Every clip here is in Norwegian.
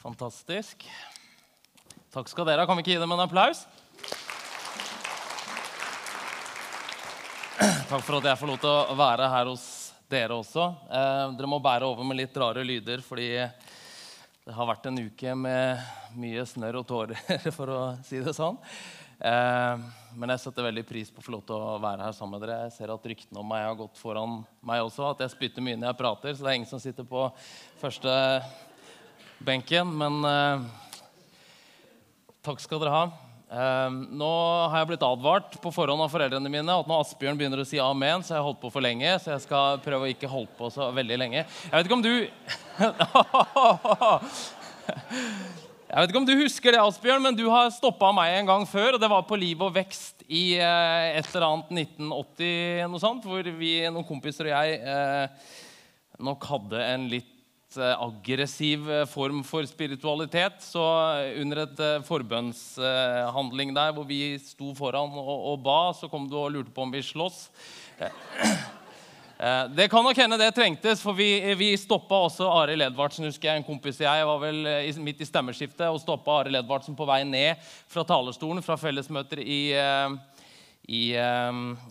Fantastisk. Takk skal dere ha. Kan vi ikke gi dem en applaus? Takk for at jeg får lov til å være her hos dere også. Eh, dere må bære over med litt rare lyder, fordi det har vært en uke med mye snørr og tårer, for å si det sånn. Eh, men jeg setter veldig pris på å få lov til å være her sammen med dere. Jeg ser at ryktene om meg har gått foran meg også, at jeg spytter mye når jeg prater, så det er ingen som sitter på første benken. Men eh, takk skal dere ha. Eh, nå har jeg blitt advart på forhånd av foreldrene mine at når Asbjørn begynner å si amen, så har jeg holdt på for lenge, så jeg skal prøve å ikke holde på så veldig lenge. Jeg vet ikke om du Jeg vet ikke om du husker det, Asbjørn, men du har stoppa meg en gang før. og Det var på Liv og vekst i eh, et eller annet 1980, noe sånt, hvor vi, noen kompiser og jeg eh, nok hadde en litt eh, aggressiv eh, form for spiritualitet. Så under et eh, forbønnshandling der hvor vi sto foran og, og, ba, så kom du og lurte på om vi slåss. Eh, det kan nok hende det trengtes, for vi, vi stoppa også Arild Edvardsen. husker Jeg en kompis jeg var vel eh, midt i stemmeskiftet og stoppa Arild Edvardsen på vei ned fra talerstolen fra fellesmøter i, eh, i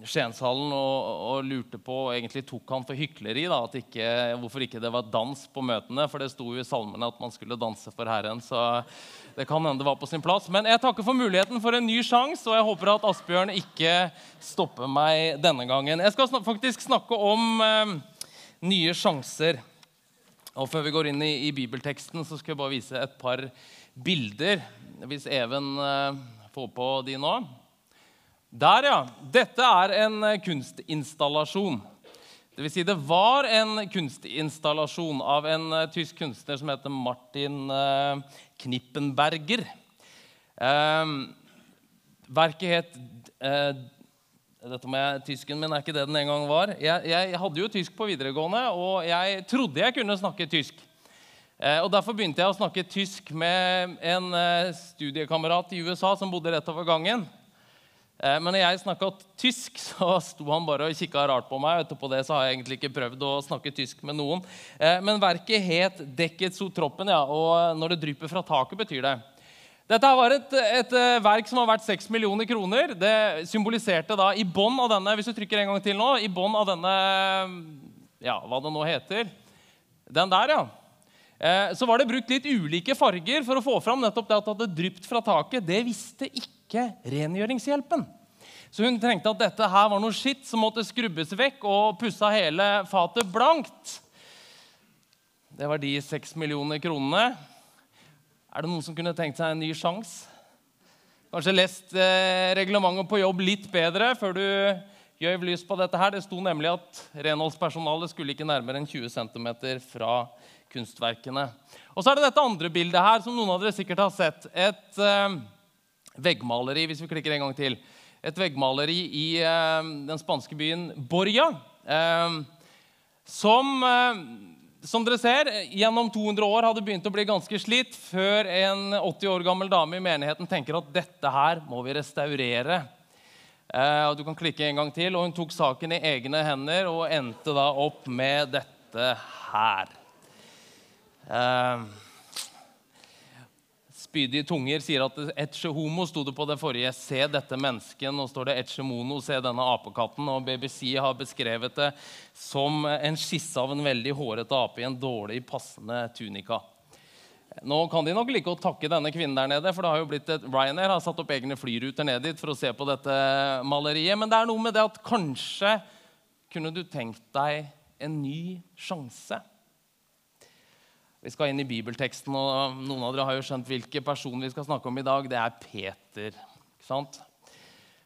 Skienshallen og, og, lurte på og egentlig tok han for hykleri. Da, ikke, hvorfor ikke det var dans på møtene, for det sto jo i salmene at man skulle danse for Herren. så det kan hende det var på sin plass. Men jeg takker for muligheten for en ny sjanse, og jeg håper at Asbjørn ikke stopper meg denne gangen. Jeg skal faktisk snakke om eh, nye sjanser. Og Før vi går inn i, i, bibelteksten, så skal jeg bare vise et par bilder. Hvis Even eh, får på de nå. Der, ja. Dette er en eh, kunstinstallasjon. Det vil si, det var en kunstinstallasjon av en uh, tysk kunstner som heter Martin uh, Knippenberger. Um, verket het dette med Tysken min er ikke det den en gang var. Jeg, jeg, hadde jo tysk på videregående, og jeg trodde jeg kunne snakke tysk. og Derfor begynte jeg å snakke tysk med en studiekamerat i USA som bodde rett over gangen. Eh, men når jeg snakka tysk, så sto han bare og kikka rart på meg. Etterpå det så har jeg egentlig ikke prøvd å snakke tysk med noen. Eh, men verket het 'Dekket sotroppen', ja, og 'Når det drypper fra taket', betyr det. Dette var et, et eh, verk som var verdt 6 millioner kroner. Det symboliserte da i bånn av denne hvis du trykker en gang til nå, i bånn av denne ja, hva det nå heter Den der, ja. Så var det brukt litt ulike farger for å få fram nettopp det at det hadde drypt fra taket. Det visste ikke ikke rengjøringshjelpen. Så hun trengte at dette her var noe skitt som måtte skrubbes vekk, og pussa hele fatet blankt. Det var de seks millioner kronene. Er det noen som kunne tenkt seg en ny sjanse? Kanskje lest eh, reglementet på jobb litt bedre før du gjøv lys på dette. her. Det sto nemlig at renholdspersonalet skulle ikke nærmere enn 20 cm fra kunstverkene. Og så er det dette andre bildet her, som noen av dere sikkert har sett. Et... Eh, veggmaleri, hvis vi klikker en gang til. Et veggmaleri i eh, den spanske byen Borja. Eh, som, eh, som dere ser, gjennom 200 år hadde begynt å bli ganske slitt, før en 80 år gammel dame i menigheten tenker at dette her må vi restaurere. Eh, og du kan klikke en gang til, og Hun tok saken i egne hender og endte da opp med dette her. Eh, spydige tunger sier at etche homo sto det på det forrige. Se dette mennesket. Nå står det etche mono, se denne apekatten. Og BBC har beskrevet det som en skisse av en veldig hårete ape i en dårlig passende tunika. Nå kan de nok like å takke denne kvinnen der nede, for det har jo blitt et Ryanair har satt opp egne flyruter ned dit for å se på dette maleriet. Men det er noe med det at kanskje kunne du tenkt deg en ny sjanse. Vi skal inn i bibelteksten, og Noen av dere har jo skjønt hvilke person vi skal snakke om i dag. Det er Peter. ikke sant?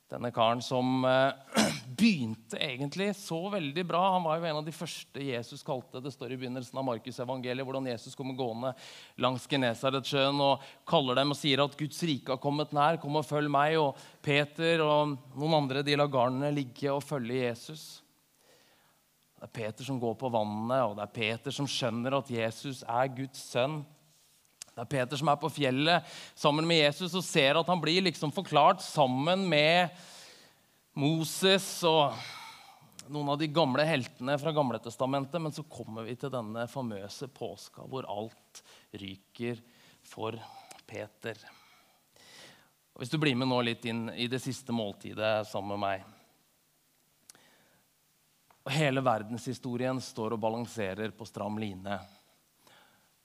Denne karen som eh, begynte egentlig så veldig bra. Han var jo en av de første Jesus kalte. Det står i begynnelsen av Markusevangeliet hvordan Jesus kommer gående langs Genesaretsjøen og kaller dem og sier at Guds rike har kommet nær. Kom og følg meg. Og Peter og noen andre de lar garnene ligge og følge Jesus. Det er Peter som går på vannet, og det er Peter som skjønner at Jesus er Guds sønn. Det er Peter som er på fjellet sammen med Jesus og ser at han blir liksom forklart sammen med Moses og noen av de gamle heltene fra Gamletestamentet. Men så kommer vi til denne famøse påska hvor alt ryker for Peter. Hvis du blir med nå litt inn i det siste måltidet sammen med meg og Hele verdenshistorien står og balanserer på stram line.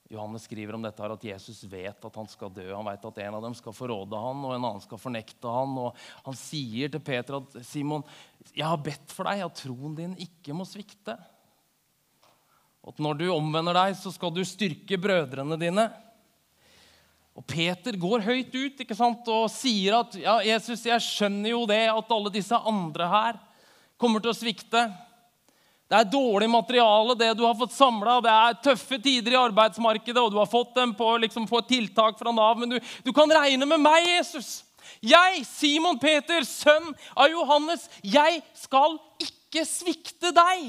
Johannes skriver om dette her at Jesus vet at han skal dø. Han vet at en av dem skal forråde han, og en annen skal fornekte han. Og han sier til Peter at Simon, jeg har bedt for deg at troen din ikke må svikte. Og at når du omvender deg, så skal du styrke brødrene dine. Og Peter går høyt ut ikke sant, og sier at ja, Jesus, jeg skjønner jo det at alle disse andre her kommer til å svikte. Det er dårlig materiale, det du har fått samla. Det er tøffe tider i arbeidsmarkedet, og du har fått dem på, liksom, på tiltak fra Nav. Men du, du kan regne med meg, Jesus. Jeg, Simon Peter, sønn av Johannes, jeg skal ikke svikte deg.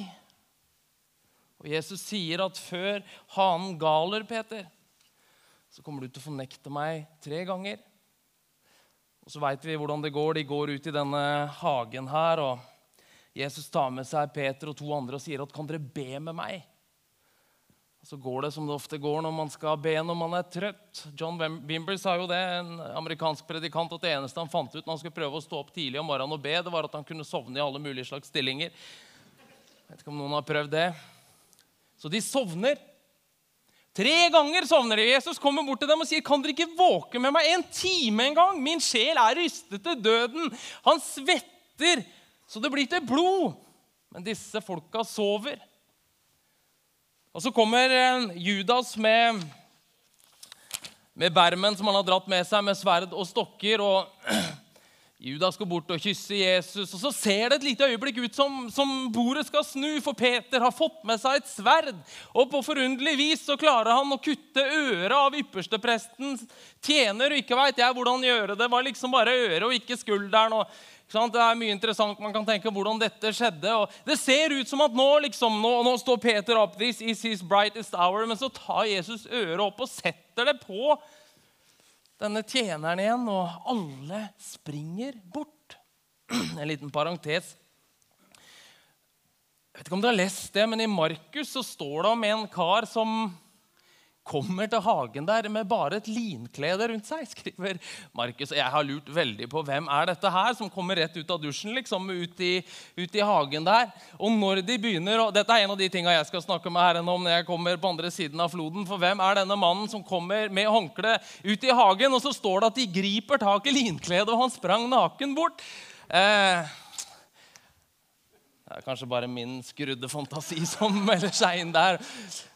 Og Jesus sier at før hanen galer, Peter, så kommer du til å fornekte meg tre ganger. Og så veit vi hvordan det går. De går ut i denne hagen her. og Jesus tar med seg Peter og to andre og sier at kan dere be med meg? Og så går det som det ofte går når man skal be når man er trøtt. John Wimber sa jo det, en amerikansk predikant, at det eneste han fant ut når han skulle prøve å stå opp tidlig om morgenen og be, det var at han kunne sovne i alle mulige slags stillinger. Jeg vet ikke om noen har prøvd det. Så de sovner. Tre ganger sovner de. Jesus kommer bort til dem og sier, 'Kan dere ikke våke med meg en time engang?' 'Min sjel er rystet til døden.' Han svetter så det blir til blod. Men disse folka sover. Og så kommer eh, Judas med, med bermen som han har dratt med seg, med sverd og stokker. og Judas går bort og kysser Jesus, og så ser det et lite øyeblikk ut som, som bordet skal snu, for Peter har fått med seg et sverd. Og på forunderlig vis så klarer han å kutte øret av yppersteprestens tjener. og ikke vet jeg hvordan han gjør det. Det var liksom bare øret og ikke skulderen. og det er mye interessant man kan tenke hvordan dette skjedde. og Det ser ut som at nå, liksom, nå, nå står Peter opp, this is his brightest hour, men så tar Jesus øret opp og setter det på denne tjeneren igjen, og alle springer bort. En liten parentes. Jeg vet ikke om dere har lest det, men I Markus så står det om en kar som kommer til hagen der med bare et linklede rundt seg, skriver Markus. Jeg har lurt veldig på hvem er dette her som kommer rett ut av dusjen, liksom, ut i, ut i hagen der. Og når de begynner, og Dette er en av de tingene jeg skal snakke med Herren om når jeg kommer på andre siden av floden. For hvem er denne mannen som kommer med håndkle ut i hagen, og så står det at de griper tak i linkledet, og han sprang naken bort? Eh, det er kanskje bare min skrudde fantasi som melder seg inn der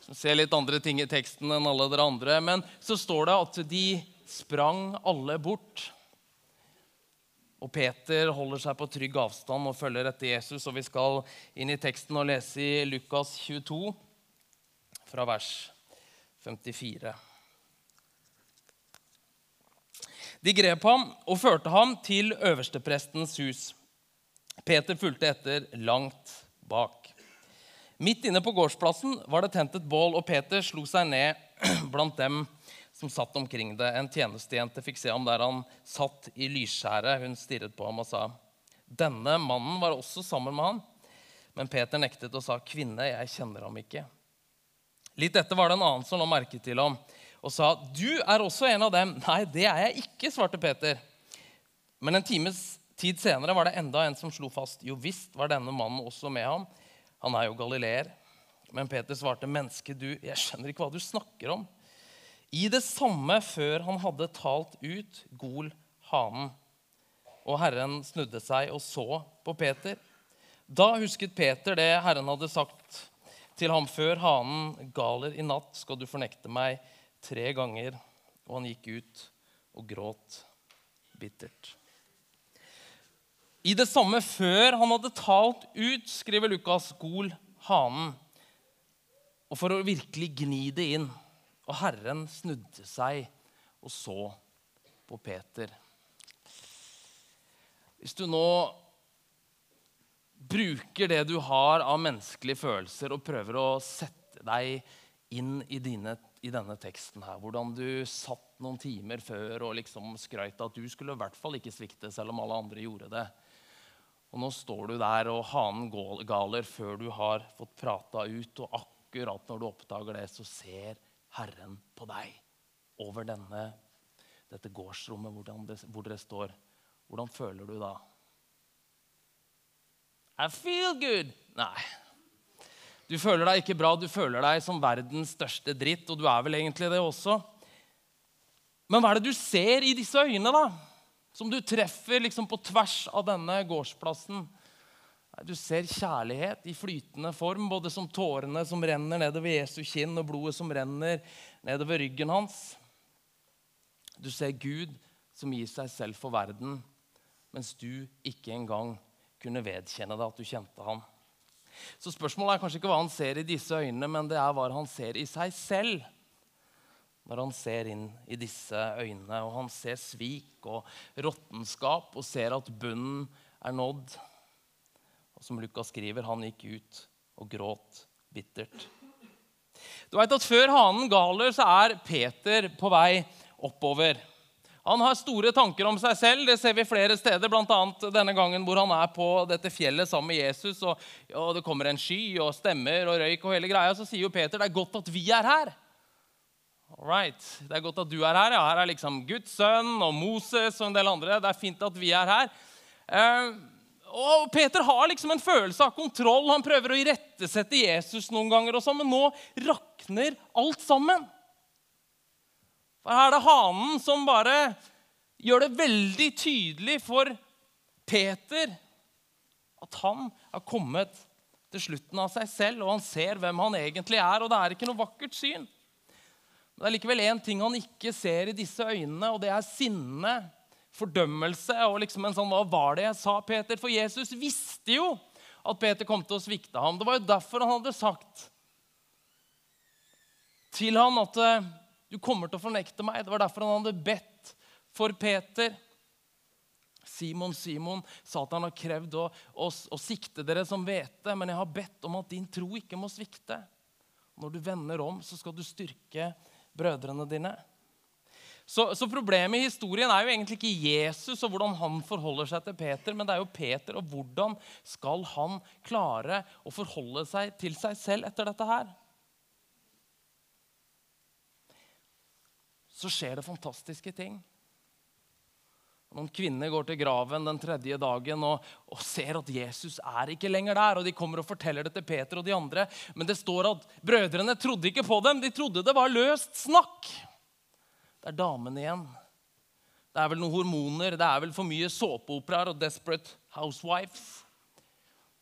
som ser litt andre ting i teksten enn alle dere andre. Men så står det at de sprang alle bort. Og Peter holder seg på trygg avstand og følger etter Jesus. Og vi skal inn i teksten og lese i Lukas 22, fra vers 54. De grep ham og førte ham til øversteprestens hus. Peter fulgte etter langt bak. Midt inne på gårdsplassen var det tent et bål, og Peter slo seg ned blant dem som satt omkring det. En tjenestejente fikk se ham der han satt i lysskjæret. Hun stirret på ham og sa, 'Denne mannen var også sammen med han.' Men Peter nektet og sa, 'Kvinne, jeg kjenner ham ikke.' Litt etter var det en annen som la merke til ham og sa, 'Du er også en av dem.' 'Nei, det er jeg ikke', svarte Peter. Men en times tid senere var det enda en som slo fast, 'Jo visst var denne mannen også med ham.' Han er jo galileer. Men Peter svarte, 'Menneske, du, jeg skjønner ikke hva du snakker om.' I det samme før han hadde talt ut, gol hanen. Og Herren snudde seg og så på Peter. Da husket Peter det Herren hadde sagt til ham før hanen galer i natt, skal du fornekte meg tre ganger. Og han gikk ut og gråt bittert. I det samme før han hadde talt ut, skriver Lukas, gol hanen. Og for å virkelig gni det inn. Og Herren snudde seg og så på Peter. Hvis du nå bruker det du har av menneskelige følelser, og prøver å sette deg inn i, dine, i denne teksten her, hvordan du satt noen timer før og liksom skrøt at du skulle i hvert fall ikke svikte selv om alle andre gjorde det. Og nå står du der, og hanen galer før du har fått prata ut. Og akkurat når du oppdager det, så ser Herren på deg. over denne, dette gårdsrommet det, hvor dere står, hvordan føler du da? I feel good. Nei. Du føler deg ikke bra, du føler deg som verdens største dritt, og du er vel egentlig det også. Men hva er det du ser i disse øynene, da? Som du treffer liksom på tvers av denne gårdsplassen? Du ser kjærlighet i flytende form, både som tårene som renner nedover Jesu kinn, og blodet som renner nedover ryggen hans. Du ser Gud som gir seg selv for verden, mens du ikke engang kunne vedkjenne deg at du kjente ham. Så spørsmålet er kanskje ikke hva han ser i disse øynene, men det er hva han ser i seg selv når han ser inn i disse øynene. Og han ser svik og råttenskap og ser at bunnen er nådd. Og som Lukas skriver, han gikk ut og gråt bittert. Du vet at Før hanen galer, så er Peter på vei oppover. Han har store tanker om seg selv. Det ser vi flere steder, bl.a. denne gangen hvor han er på dette fjellet sammen med Jesus. Og, og, Det kommer en sky og stemmer og røyk og hele greia. Så sier jo Peter det er godt at vi er her. All right. Det er godt at du er her. Ja, her er liksom Guds sønn og Moses og en del andre. Det er fint at vi er her. Eh, og Peter har liksom en følelse av kontroll. Han prøver å irettesette Jesus noen ganger, og sånn, men nå rakner alt sammen. For her er det hanen som bare gjør det veldig tydelig for Peter at han har kommet til slutten av seg selv, og han ser hvem han egentlig er. Og det er ikke noe vakkert syn. Men det er likevel én ting han ikke ser i disse øynene, og det er sinne, fordømmelse og liksom en sånn Hva var det jeg sa, Peter? For Jesus visste jo at Peter kom til å svikte ham. Det var jo derfor han hadde sagt til han at du kommer til å fornekte meg. Det var derfor han hadde bedt for Peter. Simon, Simon, Satan har krevd å, å, å sikte dere som hvete, men jeg har bedt om at din tro ikke må svikte. Når du vender om, så skal du styrke brødrene dine. Så, så, Problemet i historien er jo egentlig ikke Jesus og hvordan han forholder seg til Peter, men det er jo Peter og hvordan skal han klare å forholde seg til seg selv etter dette her. så skjer det fantastiske ting. Noen kvinner går til graven den tredje dagen og, og, ser at Jesus er ikke lenger der. og De kommer og forteller det til Peter og de andre. Men det står at brødrene trodde ikke på dem. De trodde det var løst snakk. Det er damen igjen. Det er vel noen hormoner, det er vel for mye såpeoperaer og Desperate Housewives.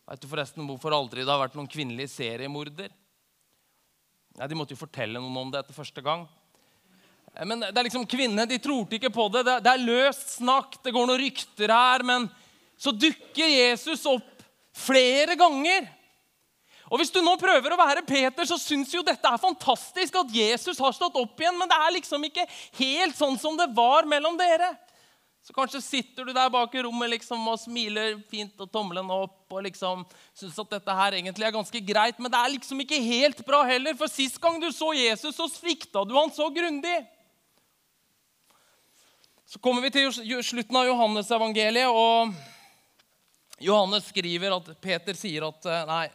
Vet du forresten hvorfor aldri det har vært noen kvinnelig seriemorder? Ja, de måtte jo fortelle noen om det etter første gang. Eh, men det er liksom Kvinnene de trodde ikke på det. det. Er løst snakk, det går noen rykter her. Men så dukker Jesus opp flere ganger. Og Hvis du nå prøver å være Peter, så syns jo dette er fantastisk at Jesus har stått opp igjen, men det er liksom ikke helt sånn som det var mellom dere. Så kanskje sitter du der bak i rommet liksom og smiler fint og tommelen opp og liksom syns at dette her egentlig er ganske greit, men det er liksom ikke helt bra heller. For sist gang du så Jesus, så svikta du han så grundig. Så kommer vi til slutten av Johannes-evangeliet, og Johannes skriver at Peter sier at eh, nei,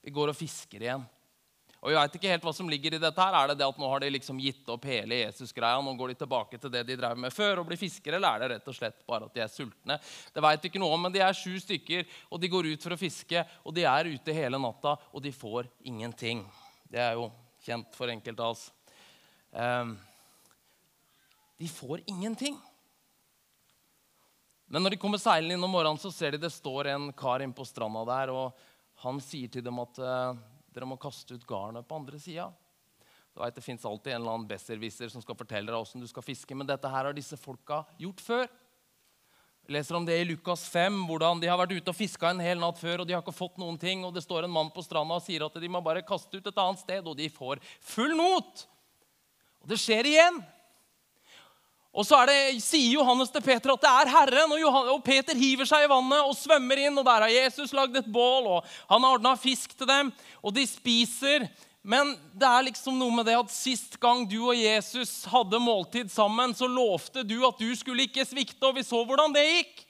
vi går og fisker igjen. Og Vi vet ikke helt hva som ligger i dette. her. Er det det at nå har de liksom gitt opp hele Jesus-greia? Nå går de tilbake til det de drev med før og blir fiskere? Eller er det rett og slett bare at de er sultne? Det vet vi ikke noe om, men de er sju stykker, og de går ut for å fiske. Og de er ute hele natta, og de får ingenting. Det er jo kjent for enkelte av oss. Um, de får ingenting. Men når de kommer seilende inn om morgenen, så ser de det står en kar inne på stranda der. og Han sier til dem at uh, dere må kaste ut garnet på andre sida. Det fins alltid en eller annen besserwisser som skal fortelle deg hvordan du skal fiske. Men dette her har disse folka gjort før. Jeg leser om det i Lukas 5, hvordan de har vært ute og fiska en hel natt før. og de har ikke fått noen ting, og Det står en mann på stranda og sier at de må bare kaste ut et annet sted, og de får full not. Og det skjer igjen. Og så det, sier Johannes til Peter at det er Herren. Og, Johan, og, Peter hiver seg i vannet og svømmer inn. og Der har Jesus lagd et bål, og han har ordna fisk til dem. Og de spiser. Men det er liksom noe med det at sist gang du og Jesus hadde måltid sammen, så lovte du at du skulle ikke svikte, og vi så hvordan det gikk.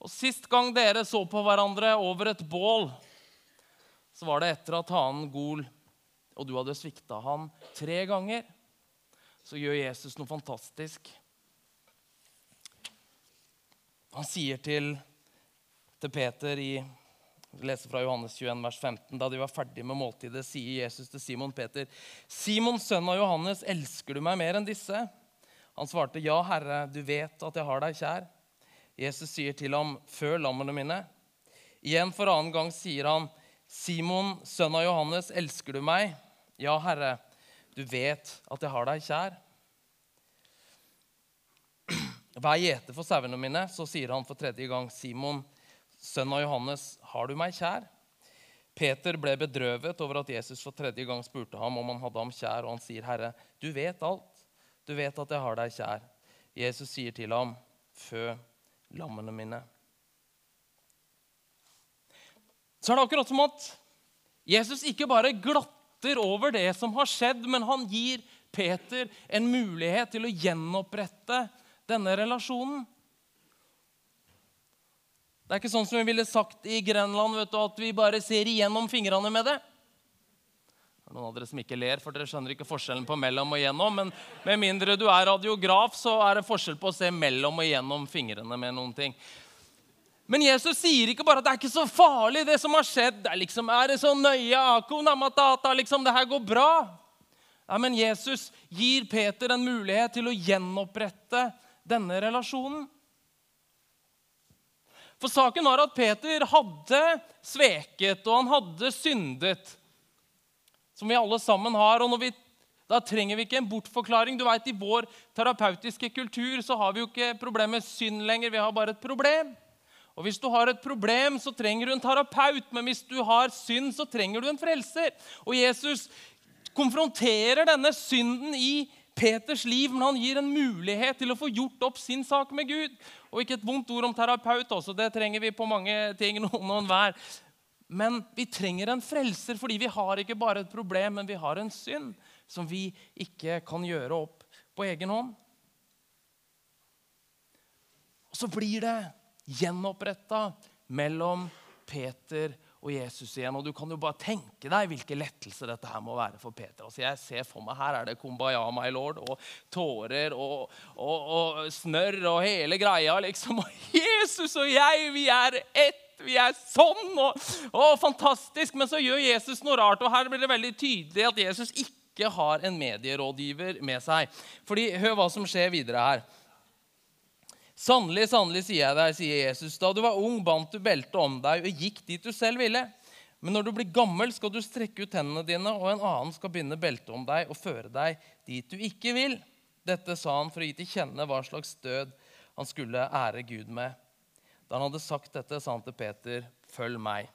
Og sist gang dere så på hverandre over et bål, så var det etter at hanen Gol og du hadde svikta han tre ganger. Så gjør Jesus noe fantastisk. Han sier til, til Peter i vi leser fra Johannes 21, vers 15. Da de var ferdige med måltidet, sier Jesus til Simon Peter.: Simon, sønn av Johannes, elsker du meg mer enn disse? Han svarte, Ja, Herre, du vet at jeg har deg kjær. Jesus sier til ham, Før lammene mine. Igjen for annen gang sier han, Simon, sønn av Johannes, elsker du meg? Ja, Herre, du vet at jeg har deg kjær. Vær gjeter for sauene mine. Så sier han for tredje gang, Simon, sønn av Johannes, har du meg kjær? Peter ble bedrøvet over at Jesus for tredje gang spurte ham om han hadde ham kjær, og han sier, Herre, du vet alt. Du vet at jeg har deg kjær. Jesus sier til ham, fø lammene mine. Så er det akkurat som at Jesus ikke bare glatter over det som har skjedd, men han gir Peter en mulighet til å gjenopprette denne relasjonen. Det er ikke sånn som vi ville sagt i Grenland, du, at vi bare ser igjennom fingrene med det. Det er noen av dere som ikke ler, for dere skjønner ikke forskjellen på mellom og gjennom. Men med mindre du er radiograf, så er det forskjell på å se mellom og gjennom fingrene med noen ting. Men Jesus sier ikke bare at det er ikke så farlig, det som har skjedd. Det er, liksom, er det så nøye? Matata, liksom, det her går bra. Nei, men Jesus gir Peter en mulighet til å gjenopprette denne relasjonen. For saken var at Peter hadde sveket, og han hadde syndet. Som vi alle sammen har. og vi, Da trenger vi ikke en bortforklaring. Du vet, I vår terapeutiske kultur så har vi jo ikke problemet synd lenger. Vi har bare et problem. Og Hvis du har et problem, så trenger du en terapeut. Men hvis du har synd, så trenger du en frelser. Og Jesus konfronterer denne synden i Peters liv, men han gir en mulighet til å få gjort opp sin sak med Gud. Og ikke et vondt ord om terapeut også. Det trenger vi på mange ting. noen og hver. Men vi trenger en frelser fordi vi har ikke bare et problem, men vi har en synd som vi ikke kan gjøre opp på egen hånd. Og så blir det gjenoppretta mellom Peter og Jesus igjen. Og du kan jo bare tenke deg hvilken lettelse dette her må være for Peter. Altså jeg ser for meg Her er det kumbaya, my lord, og tårer og, og, og snørr og hele greia. liksom. Og Jesus og jeg, vi er ett. Vi er sånn og, og fantastisk. Men så gjør Jesus noe rart. Og her blir det veldig tydelig at Jesus ikke har en medierådgiver med seg. Fordi Hør hva som skjer videre her. Sannelig, sannelig, sier jeg deg, sier Jesus, da du var ung, bandt du beltet om deg og gikk dit du selv ville. Men når du blir gammel, skal du strekke ut hendene dine, og en annen skal binde beltet om deg og føre deg dit du ikke vil. Dette sa han for å gi til kjenne hva slags død han skulle ære Gud med. Da han hadde sagt dette, sa han til Peter, 'Følg meg'.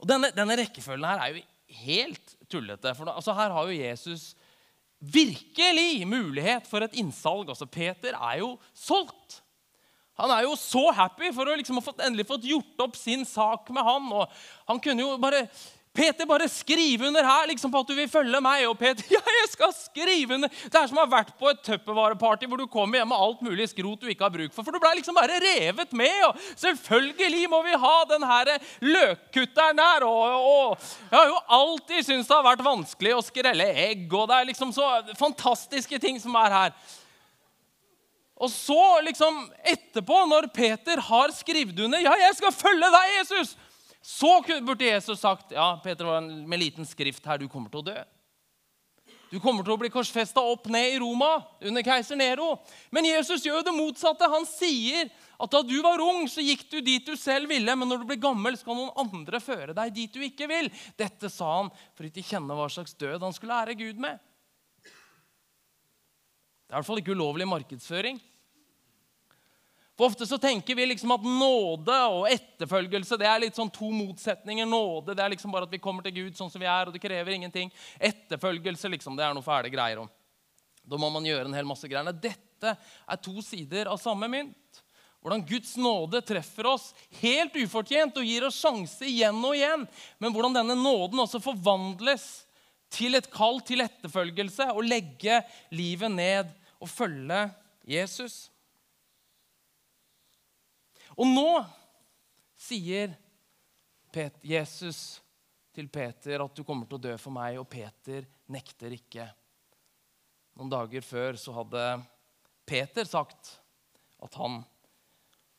Og Denne, denne rekkefølgen her er jo helt tullete. For da, altså her har jo Jesus virkelig mulighet for et innsalg. Altså, Peter er jo solgt. Han er jo så happy for å liksom ha fått, endelig fått gjort opp sin sak med han. og han kunne jo bare Peter, bare skriv under her liksom på at du vil følge meg. Og Peter, ja, jeg skal skrive under. Det er som å ha vært på et tuppervareparty hvor du kommer hjem med alt mulig skrot du ikke har bruk for. For du ble liksom bare revet med. Og selvfølgelig må vi ha den her løkkutteren der. Og, og, jeg har jo alltid syntes det har vært vanskelig å skrelle egg. Og det er liksom så fantastiske ting som er her. Og så, liksom etterpå, når Peter har skrevet under Ja, jeg skal følge deg, Jesus! Så burde Jesus sagt ja, Peter var med liten skrift her, du kommer til å dø. Du kommer til å bli korsfesta opp ned i Roma under keiser Nero. Men Jesus gjør det motsatte. Han sier at da du var ung, så gikk du dit du selv ville, men når du blir gammel, skal noen andre føre deg dit du ikke vil. Dette sa han for ikke kjenne hva slags død han skulle ære Gud med. Det er i hvert fall ikke ulovlig markedsføring. For Ofte så tenker vi liksom at nåde og etterfølgelse det er litt sånn to motsetninger. Nåde det er liksom bare at vi kommer til Gud sånn som vi er, og det krever ingenting. Etterfølgelse liksom, det er noe fæle greier om. Da må man gjøre en hel masse greier. Dette er to sider av samme mynt. Hvordan Guds nåde treffer oss helt ufortjent og gir oss sjanse igjen og igjen. Men hvordan denne nåden også forvandles til et kall til etterfølgelse og legge livet ned og følge Jesus. Og nå sier Jesus til Peter at du kommer til å dø for meg, og Peter nekter ikke. Noen dager før så hadde Peter sagt at han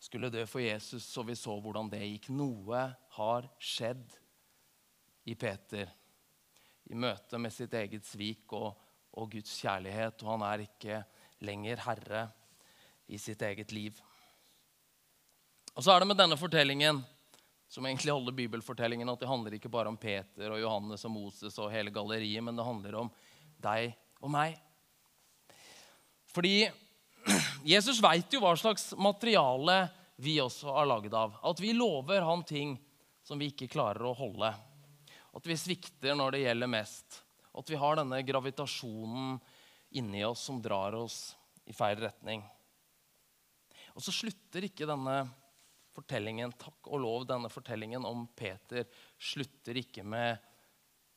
skulle dø for Jesus, så vi så hvordan det gikk. Noe har skjedd i Peter i møte med sitt eget svik og, og Guds kjærlighet, og han er ikke lenger herre i sitt eget liv. Og så er det med denne fortellingen, som egentlig alle bibelfortellingene, at det handler ikke bare om Peter og Johannes og Moses og hele galleriet, men det handler om deg og meg. Fordi Jesus veit jo hva slags materiale vi også er laget av. At vi lover han ting som vi ikke klarer å holde. At vi svikter når det gjelder mest. At vi har denne gravitasjonen inni oss som drar oss i feil retning. Og så slutter ikke denne fortellingen, takk og lov, denne fortellingen om Peter slutter ikke med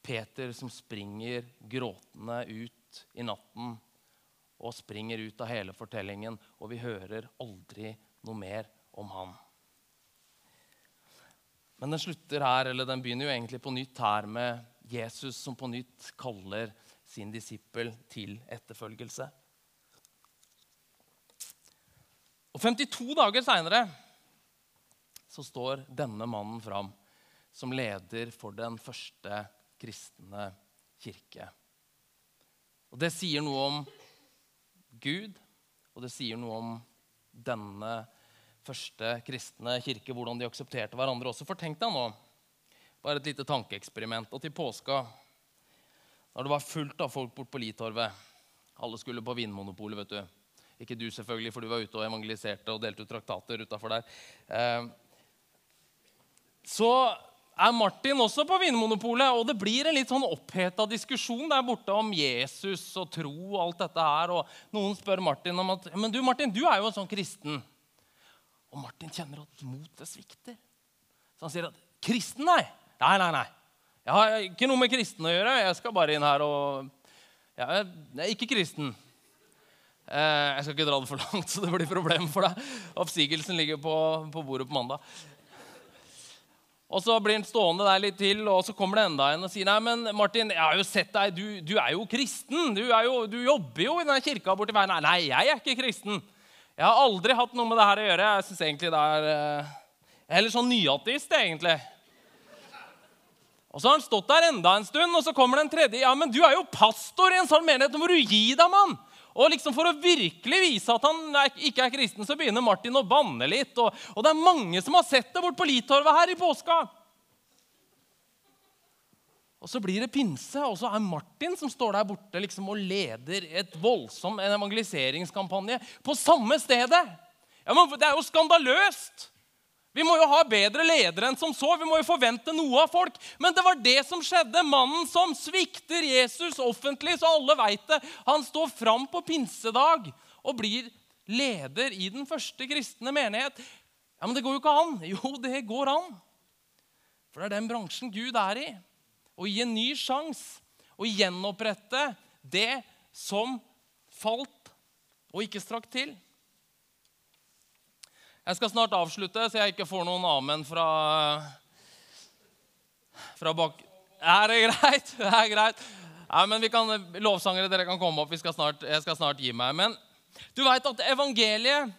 Peter som springer gråtende ut i natten og springer ut av hele fortellingen, og vi hører aldri noe mer om han. Men den slutter her, eller den begynner jo egentlig på nytt her med Jesus som på nytt kaller sin disippel til etterfølgelse. Og 52 dager seinere så står denne mannen fram som leder for den første kristne kirke. Og Det sier noe om Gud, og det sier noe om denne første kristne kirke, hvordan de aksepterte hverandre også. For tenk deg nå, bare et lite tankeeksperiment, og til påska, når det var fullt av folk bort på Litorvet Alle skulle på Vinmonopolet, vet du. Ikke du, selvfølgelig, for du var ute og evangeliserte og delte ut traktater utafor der. Så er Martin også på Vinmonopolet, og det blir en litt sånn oppheta diskusjon der borte om Jesus og tro og alt dette her. Og noen spør Martin om at Men du, Martin, du er jo en sånn kristen. Og Martin kjenner at motet svikter. Så han sier at kristen, nei. Nei, nei, nei. Jeg har ikke noe med kristen å gjøre. Jeg skal bare inn her og Jeg er ikke kristen. Eh, jeg skal ikke dra det for langt, så det blir problem for deg. Oppsigelsen ligger på, på bordet på mandag. Og Så blir han stående der litt til, og så kommer det enda en og sier nei, men Martin, jeg har jo sett deg, du, du er jo kristen. Du, er jo, du, jobber jo i den kirka borti veien. Nei, nei, jeg er ikke kristen. Jeg har aldri hatt noe med det her å gjøre. Jeg synes egentlig det er eh, Jeg er heller sånn nyateist, egentlig. Og Så har han stått der enda en stund, og så kommer det en tredje. Ja, men du er jo pastor i en sånn menighet. Nå må du gi deg, mann! Og liksom For å virkelig vise at han ikke er kristen, så begynner Martin å banne litt. Og, og det er mange som har sett det bort på Litorvet her i påska. Og Så blir det pinse, og så er Martin som står der borte liksom, og leder et voldsom evangeliseringskampanje på samme stedet. Ja, men Det er jo skandaløst! Vi må jo ha bedre ledere enn som så. Vi må jo forvente noe av folk. Men det var det som skjedde. Mannen som svikter Jesus offentlig, så alle veit det. Han står fram på pinsedag og blir leder i den første kristne menighet. Ja, Men det går jo ikke an. Jo, det går an. For det er den bransjen Gud er i. Å gi en ny sjanse. Å gjenopprette det som falt og ikke strakk til. Jeg skal snart avslutte, så jeg ikke får noen amen fra, fra bak... Er det greit? Det er greit. Ja, men vi kan, Lovsangere, dere kan komme opp. Skal snart, jeg skal snart gi meg. Men du veit at evangeliet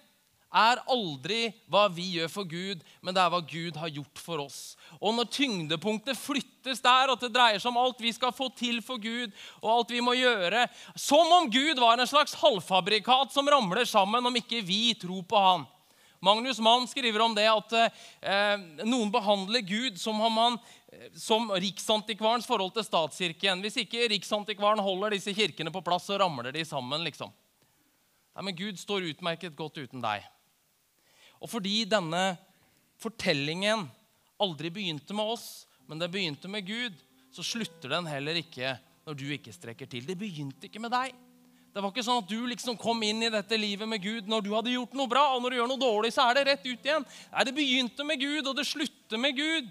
er aldri hva vi gjør for Gud, men det er hva Gud har gjort for oss. Og når tyngdepunktet flyttes der, at det dreier seg om alt vi skal få til for Gud, og alt vi må gjøre, som om Gud var en slags halvfabrikat som ramler sammen om ikke vi tror på Han. Magnus Mann skriver om det at eh, noen behandler Gud som om han eh, som Riksantikvarens forhold til statskirken. Hvis ikke Riksantikvaren holder disse kirkene på plass, så ramler de sammen. liksom. Nei, Men Gud står utmerket godt uten deg. Og fordi denne fortellingen aldri begynte med oss, men det begynte med Gud, så slutter den heller ikke når du ikke strekker til. Det begynte ikke med deg. Det var ikke sånn at du liksom kom inn i dette livet med Gud når du hadde gjort noe bra, og når du gjør noe dårlig, så er det rett ut igjen. Nei, Det begynte med Gud, og det slutter med Gud.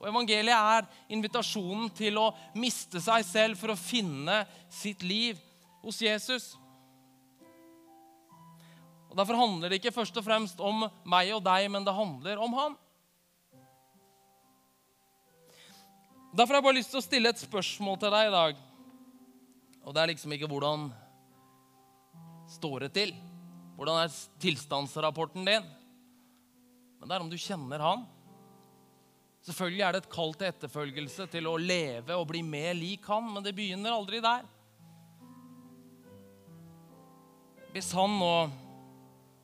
Og Evangeliet er invitasjonen til å miste seg selv for å finne sitt liv hos Jesus. Og Derfor handler det ikke først og fremst om meg og deg, men det handler om han. Derfor har jeg bare lyst til å stille et spørsmål til deg i dag. Og det er liksom ikke hvordan står det til? Hvordan er tilstandsrapporten din? Men det er om du kjenner han. Selvfølgelig er det et kall til etterfølgelse, til å leve og bli mer lik han, men det begynner aldri der. Hvis han nå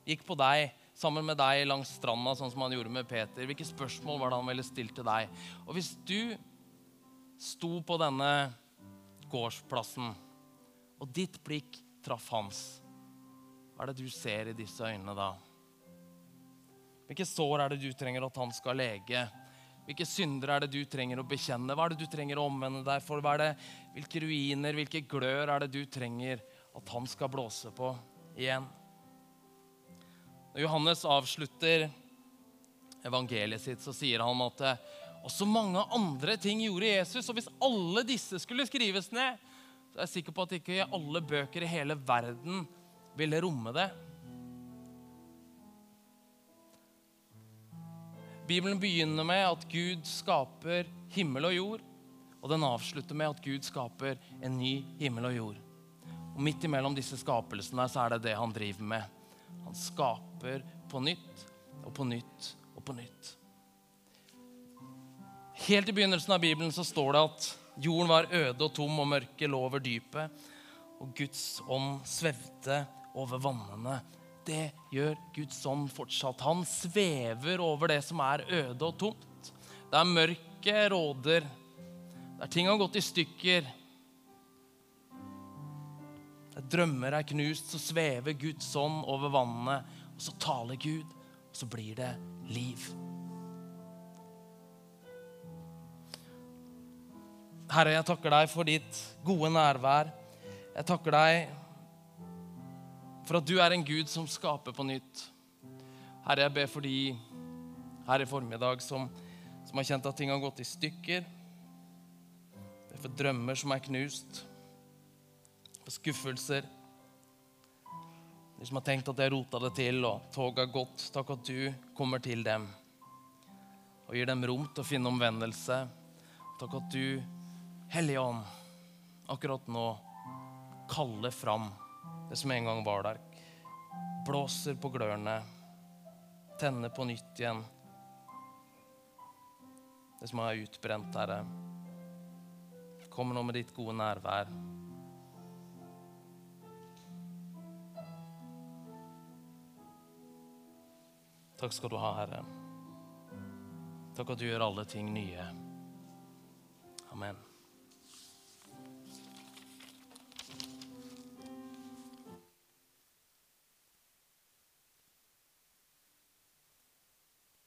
gikk på deg sammen med deg langs stranda, sånn som han gjorde med Peter, hvilke spørsmål var det han ville stilt til deg? Og hvis du sto på denne gårdsplassen, og ditt blikk traff hans, hva er det du ser i disse øynene da? Hvilke sår er det du trenger at han skal lege? Hvilke synder er det du trenger å bekjenne? Hva er det du trenger å omvende deg for? Hva er det, hvilke ruiner, hvilke glør er det du trenger at han skal blåse på igjen? Når Johannes avslutter evangeliet sitt, så sier han at også mange andre ting gjorde Jesus. Og hvis alle disse skulle skrives ned, så er jeg sikker på at ikke alle bøker i hele verden ville romme det. Bibelen begynner med at Gud skaper himmel og jord. Og den avslutter med at Gud skaper en ny himmel og jord. Og Midt imellom disse skapelsene så er det det han driver med. Han skaper på nytt og på nytt og på nytt. Helt i begynnelsen av Bibelen så står det at jorden var øde og tom, og mørket lå over dypet. Og Guds ånd svevde over vannene det gjør Guds ånd fortsatt. Han svever over det som er øde og tomt. Der mørket råder, der ting har gått i stykker. Der drømmer er knust, så svever Guds ånd over vannene. Og så taler Gud, og så blir det liv. Herre, jeg takker deg for ditt gode nærvær. Jeg takker deg for at du er en Gud som skaper på nytt. Herre, jeg ber for de her i formiddag som, som har kjent at ting har gått i stykker. Jeg ber for drømmer som er knust. For skuffelser. De som har tenkt at jeg rota det til, og toget har gått. Takk at du kommer til dem og gir dem rom til å finne omvendelse. Takk at du, Hellige Ånd, akkurat nå kaller fram det som en gang var der. Blåser på glørne, tenner på nytt igjen. Det som er utbrent, Herre. Kom nå med ditt gode nærvær. Takk skal du ha, Herre. Takk at du gjør alle ting nye. Amen.